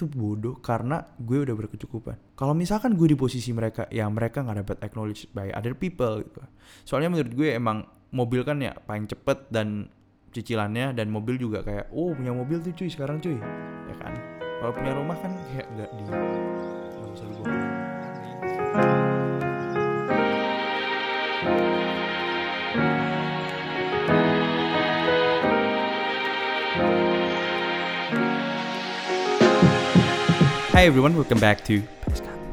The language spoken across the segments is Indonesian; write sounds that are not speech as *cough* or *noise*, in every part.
tuh bodoh karena gue udah berkecukupan. Kalau misalkan gue di posisi mereka yang mereka nggak dapat acknowledged by other people gitu. Soalnya menurut gue emang mobil kan ya paling cepet dan cicilannya dan mobil juga kayak oh punya mobil tuh cuy sekarang cuy ya kan kalau punya rumah kan kayak nggak di Hi everyone, welcome back to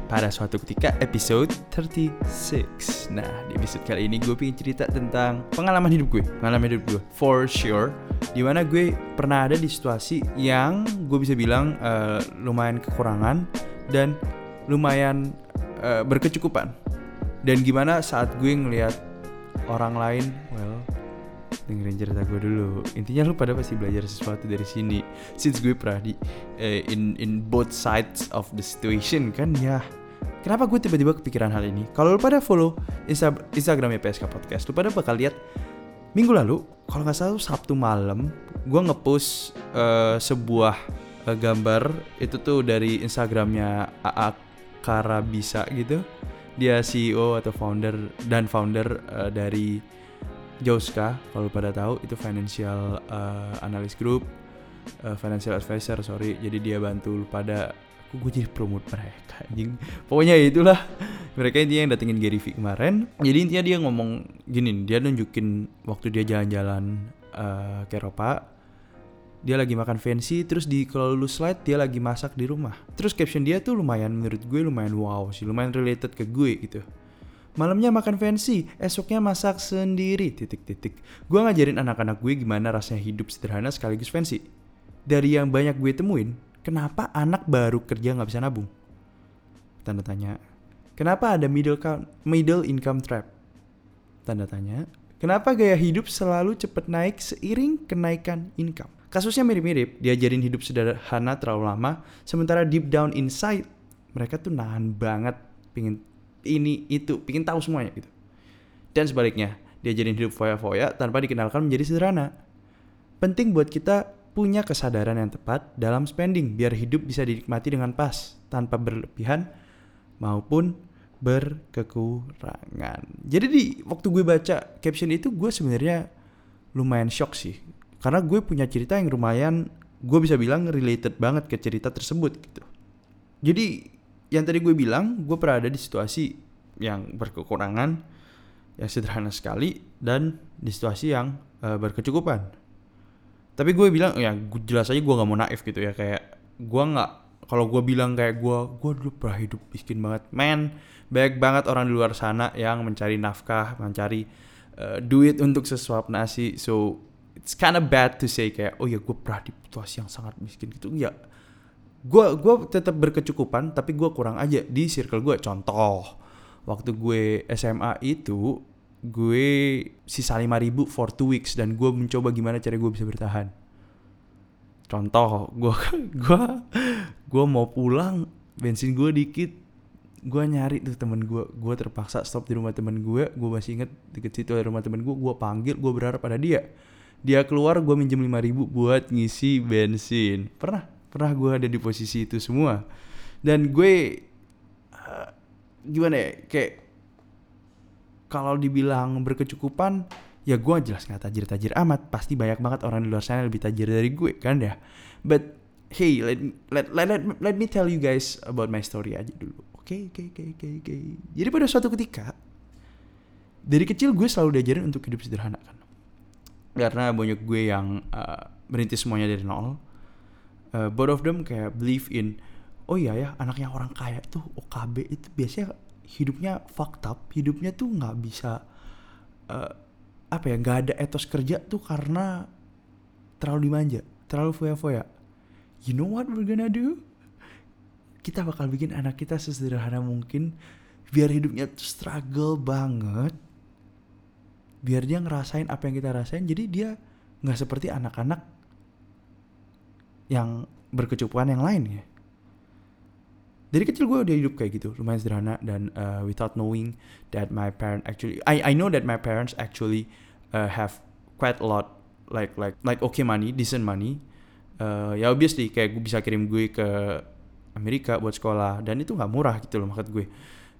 pada suatu ketika episode 36 Nah di episode kali ini gue pengen cerita tentang pengalaman hidup gue. Pengalaman hidup gue for sure. Di mana gue pernah ada di situasi yang gue bisa bilang uh, lumayan kekurangan Dan lumayan uh, berkecukupan. Dan gimana saat gue ngelihat orang lain Well dengerin cerita gue dulu. Intinya lu pada pasti belajar sesuatu dari sini. Since gue pernah di uh, in in both sides of the situation kan ya. Kenapa gue tiba-tiba kepikiran hal ini? Kalau lu pada follow Insta Instagramnya PSK Podcast lu pada bakal lihat minggu lalu kalau nggak salah Sabtu malam gue ngepost uh, sebuah uh, gambar itu tuh dari Instagramnya AA Karabisa gitu. Dia CEO atau founder dan founder uh, dari Joska kalau pada tahu itu financial uh, analyst group uh, financial advisor sorry. Jadi dia bantu pada aku gue jadi promote mereka anjing? Pokoknya itulah. Mereka intinya yang datengin Gary V kemarin. Jadi intinya dia ngomong gini dia nunjukin waktu dia jalan-jalan uh, ke Eropa dia lagi makan fancy terus di kalau lu slide dia lagi masak di rumah. Terus caption dia tuh lumayan menurut gue lumayan wow sih lumayan related ke gue gitu Malamnya makan fancy, esoknya masak sendiri. Titik-titik. Gue ngajarin anak-anak gue gimana rasanya hidup sederhana sekaligus fancy. Dari yang banyak gue temuin, kenapa anak baru kerja nggak bisa nabung? Tanda tanya. Kenapa ada middle, middle income trap? Tanda tanya. Kenapa gaya hidup selalu cepet naik seiring kenaikan income? Kasusnya mirip-mirip, diajarin hidup sederhana terlalu lama, sementara deep down inside, mereka tuh nahan banget pingin ini itu pingin tahu semuanya gitu dan sebaliknya diajarin hidup foya-foya tanpa dikenalkan menjadi sederhana penting buat kita punya kesadaran yang tepat dalam spending biar hidup bisa dinikmati dengan pas tanpa berlebihan maupun berkekurangan. Jadi di waktu gue baca caption itu gue sebenarnya lumayan shock sih. Karena gue punya cerita yang lumayan gue bisa bilang related banget ke cerita tersebut gitu. Jadi yang tadi gue bilang gue pernah ada di situasi yang berkekurangan yang sederhana sekali dan di situasi yang uh, berkecukupan. Tapi gue bilang ya jelas aja gue nggak mau naif gitu ya kayak gue nggak kalau gue bilang kayak gue gue dulu pernah hidup miskin banget. Man banyak banget orang di luar sana yang mencari nafkah mencari uh, duit untuk sesuap nasi. So it's kind of bad to say kayak oh ya gue pernah di situasi yang sangat miskin gitu. Ya gue gue tetap berkecukupan tapi gue kurang aja di circle gue contoh waktu gue SMA itu gue sisa lima ribu for two weeks dan gue mencoba gimana cara gue bisa bertahan. Contoh gue *laughs* gue gue mau pulang bensin gue dikit. Gue nyari tuh temen gue gue terpaksa stop di rumah temen gue gue masih inget deket situ ada rumah temen gue gue panggil gue berharap pada dia. Dia keluar gue minjem lima ribu buat ngisi bensin. Pernah pernah gue ada di posisi itu semua. Dan gue uh, gimana ya kayak kalau dibilang berkecukupan ya gue jelas nggak tajir tajir amat. Pasti banyak banget orang di luar sana lebih tajir dari gue kan ya? But hey let let let let, let me tell you guys about my story aja dulu. Oke okay, oke okay, oke okay, oke oke. Jadi pada suatu ketika dari kecil gue selalu diajarin untuk hidup sederhana kan? Karena banyak gue yang uh, merintis semuanya dari nol uh, both of them kayak believe in oh iya ya anaknya orang kaya tuh OKB itu biasanya hidupnya fucked up hidupnya tuh nggak bisa uh, apa ya nggak ada etos kerja tuh karena terlalu dimanja terlalu foya-foya. You know what we're gonna do? Kita bakal bikin anak kita sesederhana mungkin biar hidupnya struggle banget biar dia ngerasain apa yang kita rasain jadi dia nggak seperti anak-anak yang berkecukupan yang lain ya. Dari kecil gue udah hidup kayak gitu lumayan sederhana dan uh, without knowing that my parent actually I I know that my parents actually uh, have quite a lot like like like okay money decent money. Uh, ya obviously kayak gue bisa kirim gue ke Amerika buat sekolah dan itu nggak murah gitu loh maksud gue.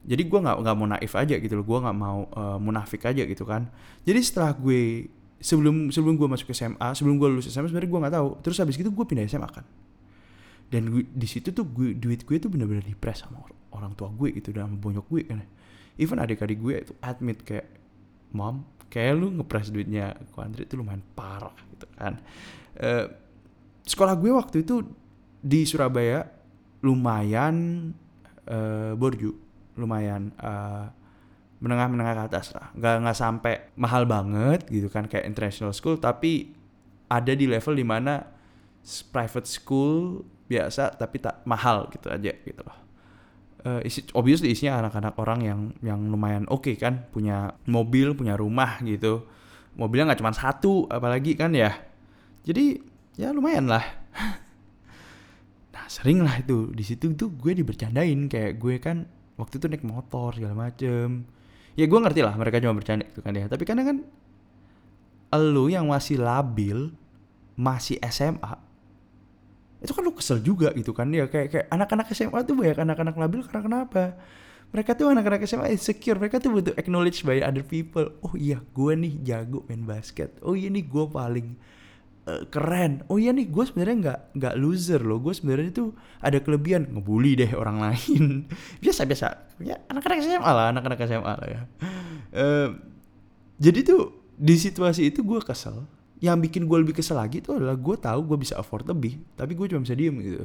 Jadi gue nggak nggak mau naif aja gitu loh gue nggak mau uh, munafik aja gitu kan. Jadi setelah gue sebelum sebelum gue masuk SMA sebelum gue lulus SMA sebenarnya gue nggak tahu. Terus habis itu gue pindah SMA kan. Dan gue, di situ tuh gue, duit gue tuh bener-bener dipres sama orang tua gue gitu dan bonyok gue kan. Even adik-adik gue itu admit kayak mom kayak lu ngepres duitnya ku Andre itu lumayan parah gitu kan. Uh, sekolah gue waktu itu di Surabaya lumayan uh, borju lumayan uh, menengah-menengah ke atas lah. Nggak nggak sampai mahal banget gitu kan kayak international school tapi ada di level di mana private school biasa tapi tak mahal gitu aja gitu loh. Uh, isi obviously isinya anak-anak orang yang yang lumayan oke okay kan punya mobil punya rumah gitu. Mobilnya nggak cuma satu apalagi kan ya. Jadi ya lumayan lah. *laughs* Nah sering lah itu. Di situ tuh gue dibercandain kayak gue kan waktu itu naik motor segala macem ya gue ngerti lah mereka cuma bercanda gitu kan ya. Tapi karena kan lu yang masih labil masih SMA itu kan lu kesel juga gitu kan ya. Kayak kayak anak-anak SMA tuh banyak anak-anak labil karena kenapa? Mereka tuh anak-anak SMA insecure mereka tuh butuh acknowledge by other people. Oh iya gue nih jago main basket. Oh iya nih gue paling uh, keren. Oh iya nih gue sebenarnya nggak nggak loser loh. Gue sebenarnya tuh ada kelebihan ngebully deh orang *laughs* lain. Biasa biasa ya anak-anak SMA lah anak-anak SMA lah ya. Uh, jadi tuh di situasi itu gue kesel. Yang bikin gue lebih kesel lagi itu adalah gue tahu gue bisa afford lebih tapi gue cuma bisa diem gitu.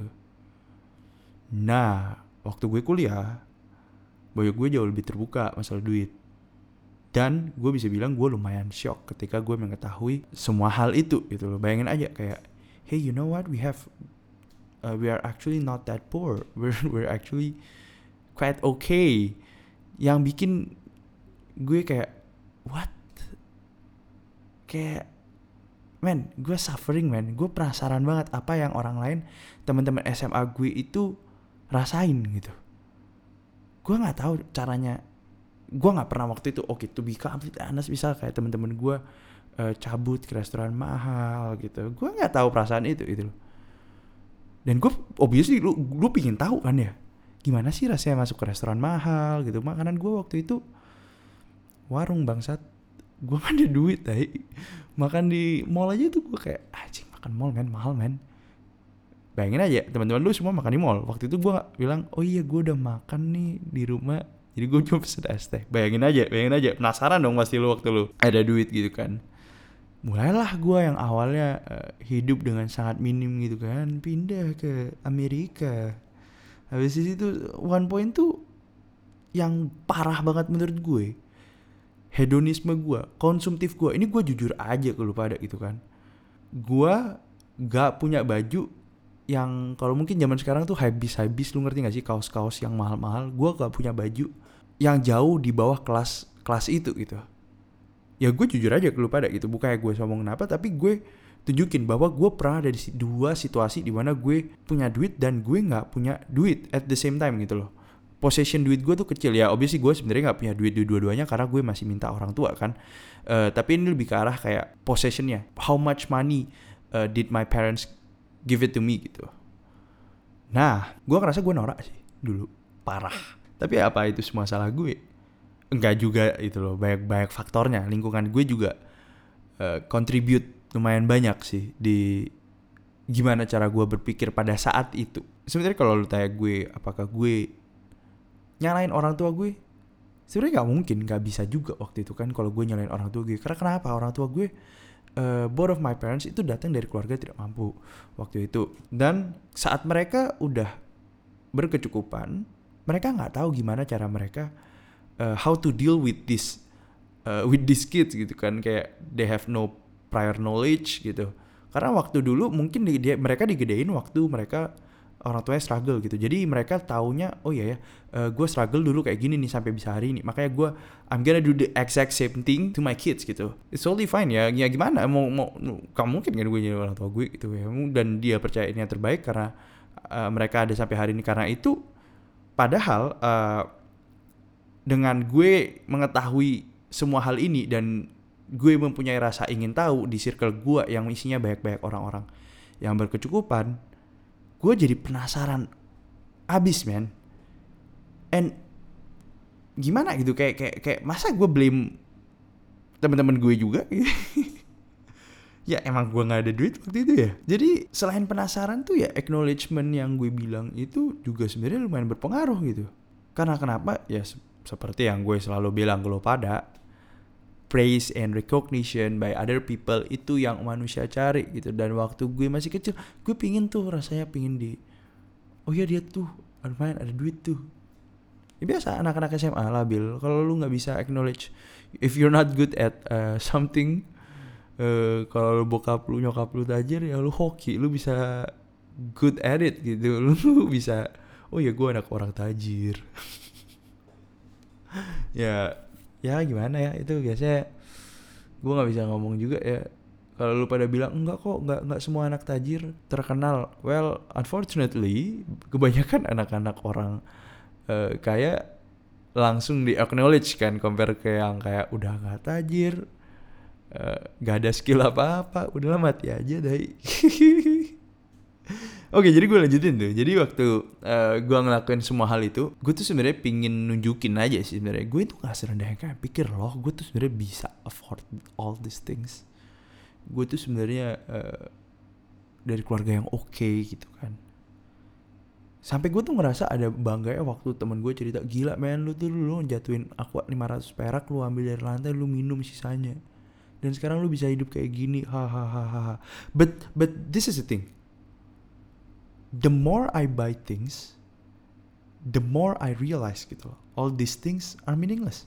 Nah waktu gue kuliah boyok gue jauh lebih terbuka masalah duit dan gue bisa bilang gue lumayan shock ketika gue mengetahui semua hal itu gitu loh. Bayangin aja kayak hey you know what? We have uh, we are actually not that poor. *laughs* We're we're actually quite okay. Yang bikin gue kayak what? Kayak men gue suffering men gue penasaran banget apa yang orang lain teman-teman SMA gue itu rasain gitu. Gue nggak tahu caranya gue nggak pernah waktu itu oke okay, to be complete honest bisa. Kayak teman-teman gue uh, cabut ke restoran mahal gitu. Gue nggak tahu perasaan itu itu dan gue obviously lu lu pingin tahu kan ya gimana sih rasanya masuk ke restoran mahal gitu. Makanan gue waktu itu warung bangsat. Gue kan ada duit tadi makan di mall aja tuh gue kayak anjing makan mall men mahal men. Bayangin aja teman-teman lu semua makan di mall. Waktu itu gue bilang oh iya gue udah makan nih di rumah jadi gue cuma pesen es teh. Bayangin aja bayangin aja. Penasaran dong pasti lu waktu lu ada duit gitu kan. Mulailah gue yang awalnya uh, hidup dengan sangat minim gitu kan. Pindah ke Amerika. Habis itu one point tuh yang parah banget menurut gue. Hedonisme gue, konsumtif gue. Ini gue jujur aja ke lu pada gitu kan. Gue gak punya baju yang kalau mungkin zaman sekarang tuh habis habis lu ngerti gak sih? Kaos-kaos yang mahal-mahal. Gue gak punya baju yang jauh di bawah kelas kelas itu gitu. Ya gue jujur aja ke lu pada gitu. Bukannya gue sombong kenapa, tapi gue tunjukin bahwa gue pernah ada di dua situasi di mana gue punya duit dan gue nggak punya duit at the same time gitu loh. Possession duit gue tuh kecil. Ya obviously gue sebenarnya nggak punya duit dua-duanya karena gue masih minta orang tua kan. Uh, tapi ini lebih ke arah kayak possessionnya. How much money uh, did my parents give it to me gitu. Nah gue ngerasa gue norak sih dulu. Parah tapi apa itu semua salah gue? Enggak juga itu loh banyak banyak faktornya. Lingkungan gue juga uh, contribute lumayan banyak sih di gimana cara gue berpikir pada saat itu. Sebenarnya kalau lu tanya gue apakah gue nyalain orang tua gue? Sebenarnya nggak mungkin nggak bisa juga waktu itu kan kalau gue nyalain orang tua gue. Karena kenapa orang tua gue uh, both of my parents itu datang dari keluarga tidak mampu waktu itu. Dan saat mereka udah berkecukupan mereka nggak tahu gimana cara mereka uh, how to deal with this uh, with these kids gitu kan. Kayak they have no prior knowledge gitu. Karena waktu dulu mungkin di, dia, mereka digedein waktu mereka orang tuanya struggle gitu. Jadi mereka taunya oh iya ya uh, gue struggle dulu kayak gini nih sampai bisa hari ini. Makanya gue I'm gonna do the exact same thing to my kids gitu. It's totally fine ya ya gimana? Mau mau kamu mungkin kan gue jadi orang tua gue gitu ya. Dan dia percaya ini yang terbaik karena uh, mereka ada sampai hari ini. Karena itu padahal uh, dengan gue mengetahui semua hal ini dan gue mempunyai rasa ingin tahu di circle gue yang isinya banyak-banyak orang-orang yang berkecukupan gue jadi penasaran abis man and gimana gitu? Kayak kayak kayak masa gue blame teman-teman gue juga *laughs* ya emang gue nggak ada duit waktu itu ya. Jadi selain penasaran tuh ya acknowledgement yang gue bilang itu juga sebenarnya lumayan berpengaruh gitu. Karena kenapa? Ya se seperti yang gue selalu bilang ke lo pada praise and recognition by other people itu yang manusia cari gitu. Dan waktu gue masih kecil gue pingin tuh rasanya pingin di oh ya dia tuh lumayan ada duit tuh. Ya biasa anak-anak SMA labil kalau lu nggak bisa acknowledge if you're not good at uh, something uh, kalau lu bokap lu nyokap lu tajir ya lu hoki lu bisa good at it gitu. *laughs* Lu bisa oh ya gue anak orang tajir. *laughs* Ya ya gimana ya itu biasanya gue nggak bisa ngomong juga ya. Kalau lu pada bilang enggak kok enggak enggak semua anak tajir terkenal. Well unfortunately kebanyakan *laughs* anak-anak orang uh, kayak langsung di acknowledge kan compare ke yang kayak udah nggak tajir uh, eh, gak ada skill apa-apa. Udah mati aja deh *laughs* Oke jadi gue lanjutin tuh. Jadi waktu uh, eh, gue ngelakuin semua hal itu Gue tuh sebenarnya pingin nunjukin aja sih sebenarnya. Gue itu gak serendah yang kayak pikir loh Gue tuh sebenarnya bisa afford all these things. Gue tuh sebenarnya uh, Dari keluarga yang oke okay, gitu kan. Sampai gue tuh ngerasa ada bangga ya waktu temen gue cerita Gila men lu tuh lu jatuhin aqua 500 perak Lu ambil dari lantai lu minum sisanya Dan sekarang lu bisa hidup kayak gini Hahaha But, but this is the thing the more I buy things, the more I realize gitu loh. All these things are meaningless.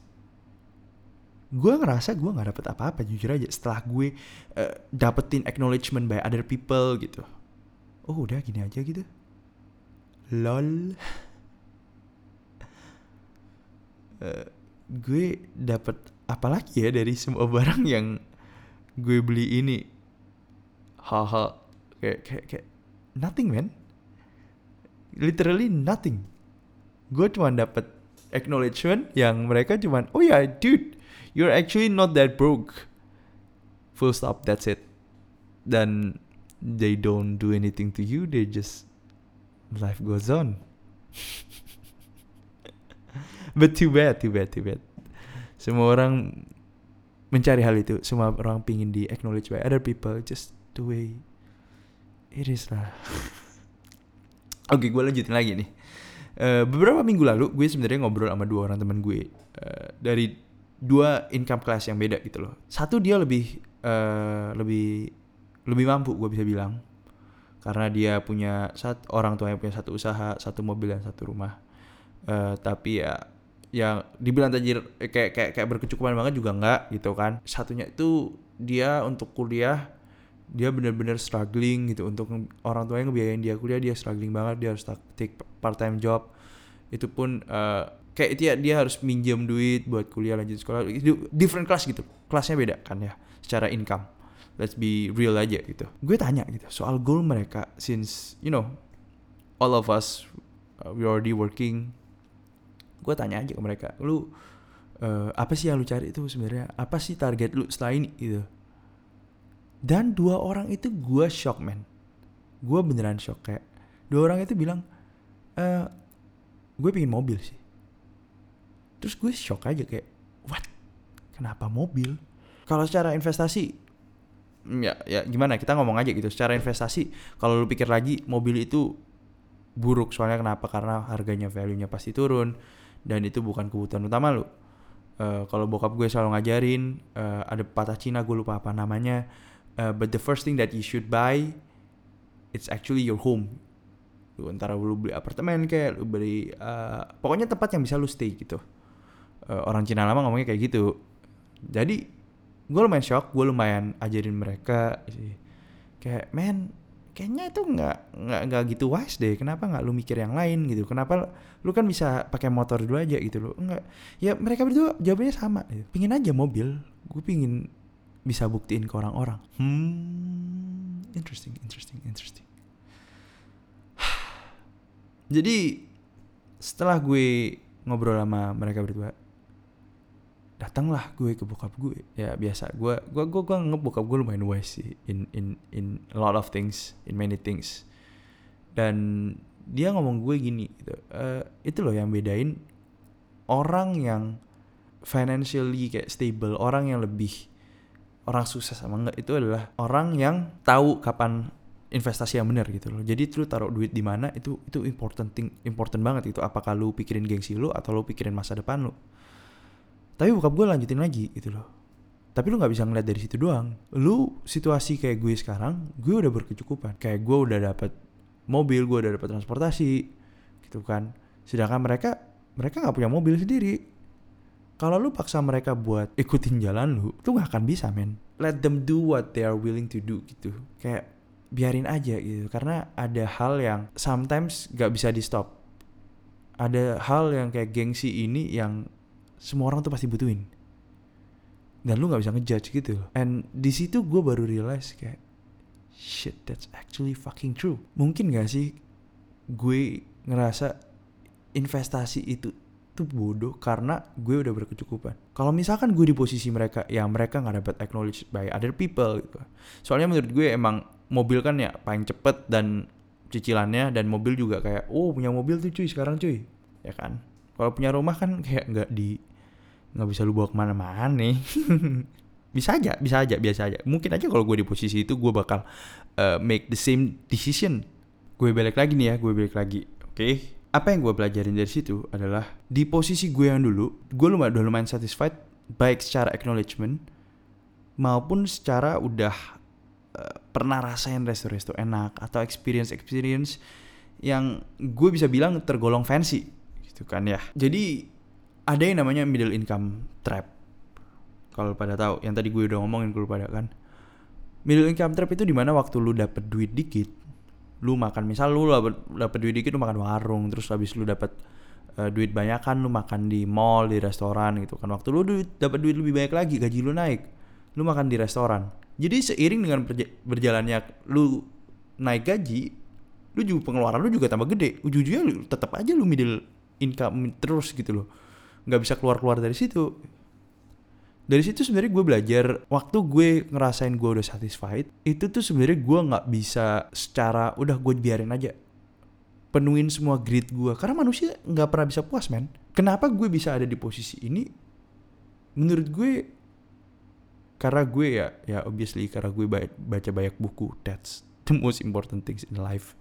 Gue ngerasa gue nggak dapet apa-apa jujur aja setelah gue uh, dapetin acknowledgement by other people gitu. Oh udah gini aja gitu. Lol. uh, *laughs* gue dapet apa lagi ya dari semua *laughs* barang yang gue beli ini. Haha kayak kayak kayak nothing man. Literally nothing. Gue cuma dapet acknowledgement yang mereka cuma oh ya yeah, dude you're actually not that broke. Full stop that's it. Dan they don't do anything to you they just life goes on. *laughs* But too bad too bad too bad semua orang mencari hal itu semua orang pingin di acknowledge by other people just the way it is lah *laughs* Oke, gue lanjutin lagi nih. Uh, beberapa minggu lalu gue sebenarnya ngobrol sama dua orang teman gue uh, dari dua income class yang beda gitu loh. Satu dia lebih uh, lebih lebih mampu gue bisa bilang karena dia punya satu orang tua yang punya satu usaha, satu mobil dan satu rumah. Uh, tapi ya yang dibilang tajir kayak kayak kayak berkecukupan banget juga enggak gitu kan. Satunya itu dia untuk kuliah dia benar-benar struggling gitu. Untuk orang tuanya ngebiayain dia kuliah dia struggling banget dia harus take part time job. Itu pun uh, kayak dia dia harus minjem duit buat kuliah lanjut sekolah. Itu different class gitu. Kelasnya beda kan ya secara income. Let's be real aja gitu. Gue tanya gitu soal goal mereka since you know all of us uh, we already working gue tanya aja ke mereka lu uh, apa sih yang lu cari itu sebenarnya? Apa sih target lu setelah ini gitu dan dua orang itu gue shock man gue beneran shock kayak dua orang itu bilang e, gue pengen mobil sih. Terus gue shock aja kayak what? Kenapa mobil? Kalau secara investasi ya ya gimana? Kita ngomong aja gitu. Secara investasi kalau lu pikir lagi mobil itu buruk soalnya kenapa? Karena harganya value nya pasti turun dan itu bukan kebutuhan utama lu. Uh, kalau bokap gue selalu ngajarin uh, ada patah Cina gue lupa apa namanya. Uh, but the first thing that you should buy it's actually your home. Lu antara lu beli apartemen kayak lu beli uh, pokoknya tempat yang bisa lu stay gitu. Uh, orang Cina lama ngomongnya kayak gitu. Jadi gue lumayan shock gue lumayan ajarin mereka sih. Kayak men kayaknya itu nggak nggak nggak gitu wise deh kenapa nggak lu mikir yang lain gitu kenapa lu kan bisa pakai motor dulu aja gitu lo enggak ya mereka berdua jawabannya sama gitu. pingin aja mobil gue pingin bisa buktiin ke orang-orang. Hmm, interesting, interesting, interesting. *sighs* Jadi setelah gue ngobrol sama mereka berdua, datanglah gue ke bokap gue. Ya biasa, gue gue gue gue nggak bokap gue lumayan wise sih in in in a lot of things, in many things. Dan dia ngomong gue gini gitu "Eh, itu loh yang bedain orang yang financially kayak stable orang yang lebih orang sukses sama enggak itu adalah orang yang tahu kapan investasi yang benar gitu loh jadi lu taruh duit di mana itu itu important thing important banget itu apakah lu pikirin gengsi lu atau lu pikirin masa depan lu tapi bokap gue lanjutin lagi gitu loh. Tapi lu nggak bisa ngeliat dari situ doang. Lu situasi kayak gue sekarang gue udah berkecukupan. Kayak gue udah dapet mobil gue udah dapet transportasi gitu kan. Sedangkan mereka mereka nggak punya mobil sendiri. Kalau lu paksa mereka buat ikutin jalan lu lu nggak akan bisa men. Let them do what they are willing to do gitu. Kayak biarin aja gitu. Karena ada hal yang sometimes gak bisa di stop. Ada hal yang kayak gengsi ini yang semua orang tuh pasti butuhin. Dan lu nggak bisa ngejudge gitu and di situ gue baru realize kayak shit that's actually fucking true. Mungkin gak sih gue ngerasa investasi itu tuh bodoh karena gue udah berkecukupan. Kalau misalkan gue di posisi mereka yang mereka nggak dapat acknowledged by other people gitu. Soalnya menurut gue emang mobil kan ya paling cepet dan cicilannya dan mobil juga kayak oh punya mobil tuh cuy sekarang cuy. Ya kan kalau punya rumah kan kayak nggak di nggak bisa lu bawa ke mana-mana nih. *laughs* Bisa aja bisa aja biasa aja. Mungkin aja kalau gue di posisi itu gue bakal uh, make the same decision. Gue balik lagi nih ya gue balik lagi. Oke? Apa yang gue pelajarin dari situ adalah di posisi gue yang dulu gue lumayan udah lumayan satisfied baik secara acknowledgement maupun secara udah uh, pernah rasain resto-resto enak atau experience experience yang gue bisa bilang tergolong fancy gitu kan ya. Jadi ada yang namanya middle income trap. Kalau pada tahu yang tadi gue udah ngomongin kalau pada kan. Middle income trap itu di mana waktu lu dapet duit dikit lu makan misal lu dapet, dapet duit dikit lu makan warung terus habis lu dapet uh, duit banyak kan lu makan di mall di restoran gitu kan. Waktu lu duit dapat duit lebih banyak lagi gaji lu naik lu makan di restoran. Jadi seiring dengan berja- berjalannya lu naik gaji lu juga pengeluaran lu juga tambah gede. Ujung-ujungnya tetap aja lu middle income terus gitu loh. Nggak bisa keluar-keluar dari situ. Dari situ sebenarnya gue belajar waktu gue ngerasain gue udah satisfied itu tuh sebenarnya gue nggak bisa secara udah gue biarin aja. Penuhin semua greed gue karena manusia nggak pernah bisa puas men. Kenapa gue bisa ada di posisi ini? Menurut gue karena gue ya ya obviously karena gue ba- baca banyak buku that's the most important things in life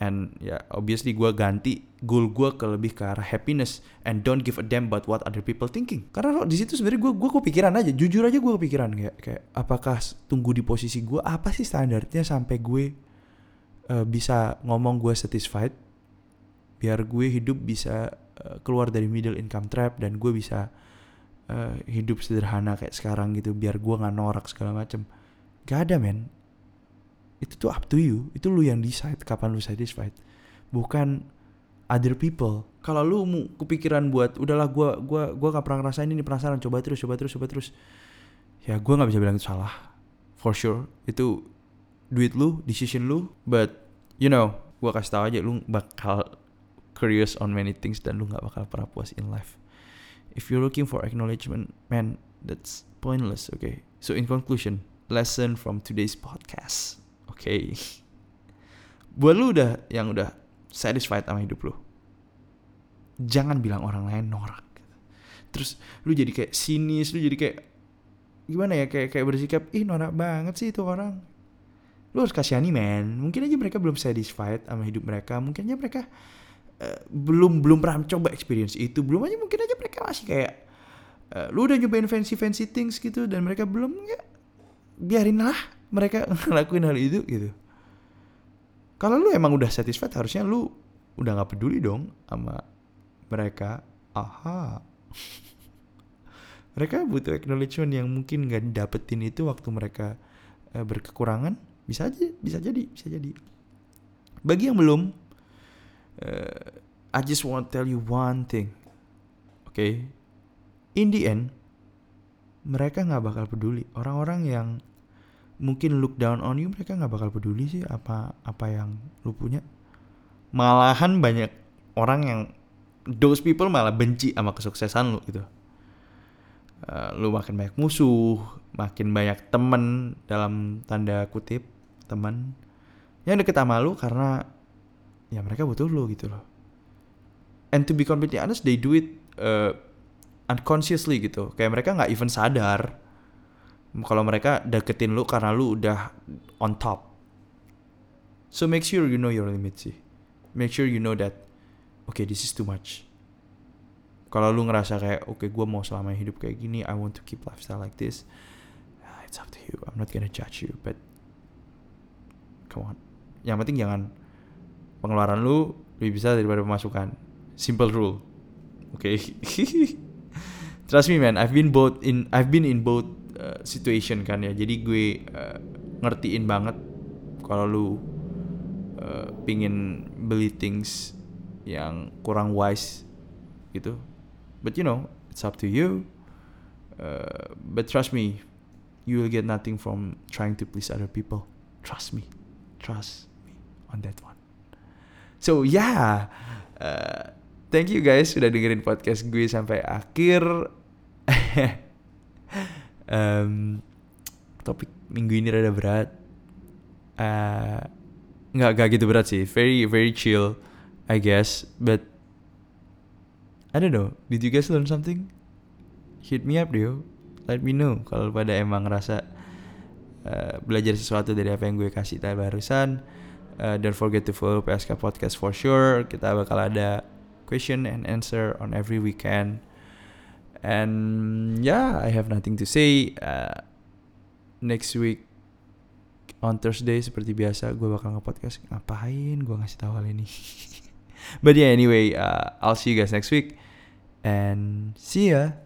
and ya obviously gue ganti goal gue ke lebih ke arah happiness and don't give a damn about what other people thinking. Karena di situ sebenarnya gue gue kepikiran aja jujur aja gue kepikiran kayak kayak apakah tunggu di posisi gue apa sih standarnya sampai gue uh, bisa ngomong gue satisfied biar gue hidup bisa uh, keluar dari middle income trap dan gue bisa uh, hidup sederhana kayak sekarang gitu biar gue nggak norak segala macem. Gak ada men itu tuh up to you. Itu lu yang decide kapan lu satisfied. Bukan other people. Kalau lu mau kepikiran buat udahlah gua gua gua gak pernah ngerasain ini penasaran coba terus coba terus coba terus. Ya gua nggak bisa bilang itu salah. For sure. Itu duit lu decision lu but you know gua kasih tahu aja lu bakal curious on many things dan lu nggak bakal pernah puas in life. If you're looking for acknowledgement man that's pointless okay? So in conclusion lesson from today's podcast okay. buat lu udah yang udah satisfied sama hidup lu jangan bilang orang lain norak. Terus lu jadi kayak sinis lu jadi kayak gimana ya kayak kayak bersikap ih norak banget sih itu orang. Lu harus kasihani men. Mungkin aja mereka belum satisfied sama hidup mereka. Mungkin aja mereka uh, belum belum pernah coba experience itu. Belum aja mungkin aja mereka masih kayak uh, lu udah nyobain fancy fancy things gitu dan mereka belum ya biarin lah mereka *laughs* ngelakuin hal itu gitu. Kalau lu emang udah satisfied harusnya lu udah nggak peduli dong sama mereka. Aha. *laughs* Mereka butuh acknowledgement yang mungkin nggak dapetin itu waktu mereka uh, berkekurangan. Bisa aja bisa jadi bisa jadi. Bagi yang belum uh, I just want to tell you one thing oke okay? in the end mereka nggak bakal peduli. Orang-orang yang mungkin look down on you mereka nggak bakal peduli sih apa apa yang lu punya. Malahan banyak orang yang those people malah benci sama kesuksesan lu gitu. Uh, lu makin banyak musuh makin banyak temen dalam tanda kutip teman yang deket sama lu karena ya mereka butuh lo gitu loh. And to be completely honest they do it uh, unconsciously gitu. Kayak mereka nggak even sadar kalau mereka deketin lu karena lu udah on top. So make sure you know your limit sih. Make sure you know that okay this is too much. Kalau lu ngerasa kayak oke okay, gue mau selama hidup kayak gini I want to keep lifestyle like this uh, it's up to you. I'm not gonna judge you but come on. Yang penting jangan pengeluaran lu lebih besar daripada pemasukan. Simple rule oke okay? *laughs* trust me man I've been both in I've been in both uh, situation kan ya. Jadi gue uh, ngertiin banget kalau lu uh, pingin beli things yang kurang wise gitu. But you know it's up to you. Uh, but trust me you will get nothing from trying to please other people. Trust me. Trust me on that one. So yeah. Uh, thank you guys sudah dengerin podcast gue sampai akhir *laughs* um, topik minggu ini rada berat. Uh, nggak gitu berat sih. Very very chill I guess. But I don't know. Did you guys learn something? Hit me up deh let me know kalau pada emang ngerasa uh, belajar sesuatu dari apa yang gue kasih tadi barusan. Uh, don't forget to follow PSK Podcast for sure. Kita bakal ada question and answer on every weekend and yeah I have nothing to say. Uh, next week on Thursday seperti biasa gue bakal nge-podcast. Ngapain gue ngasih tahu hal ini? *laughs* But yeah anyway uh, I'll see you guys next week. And see ya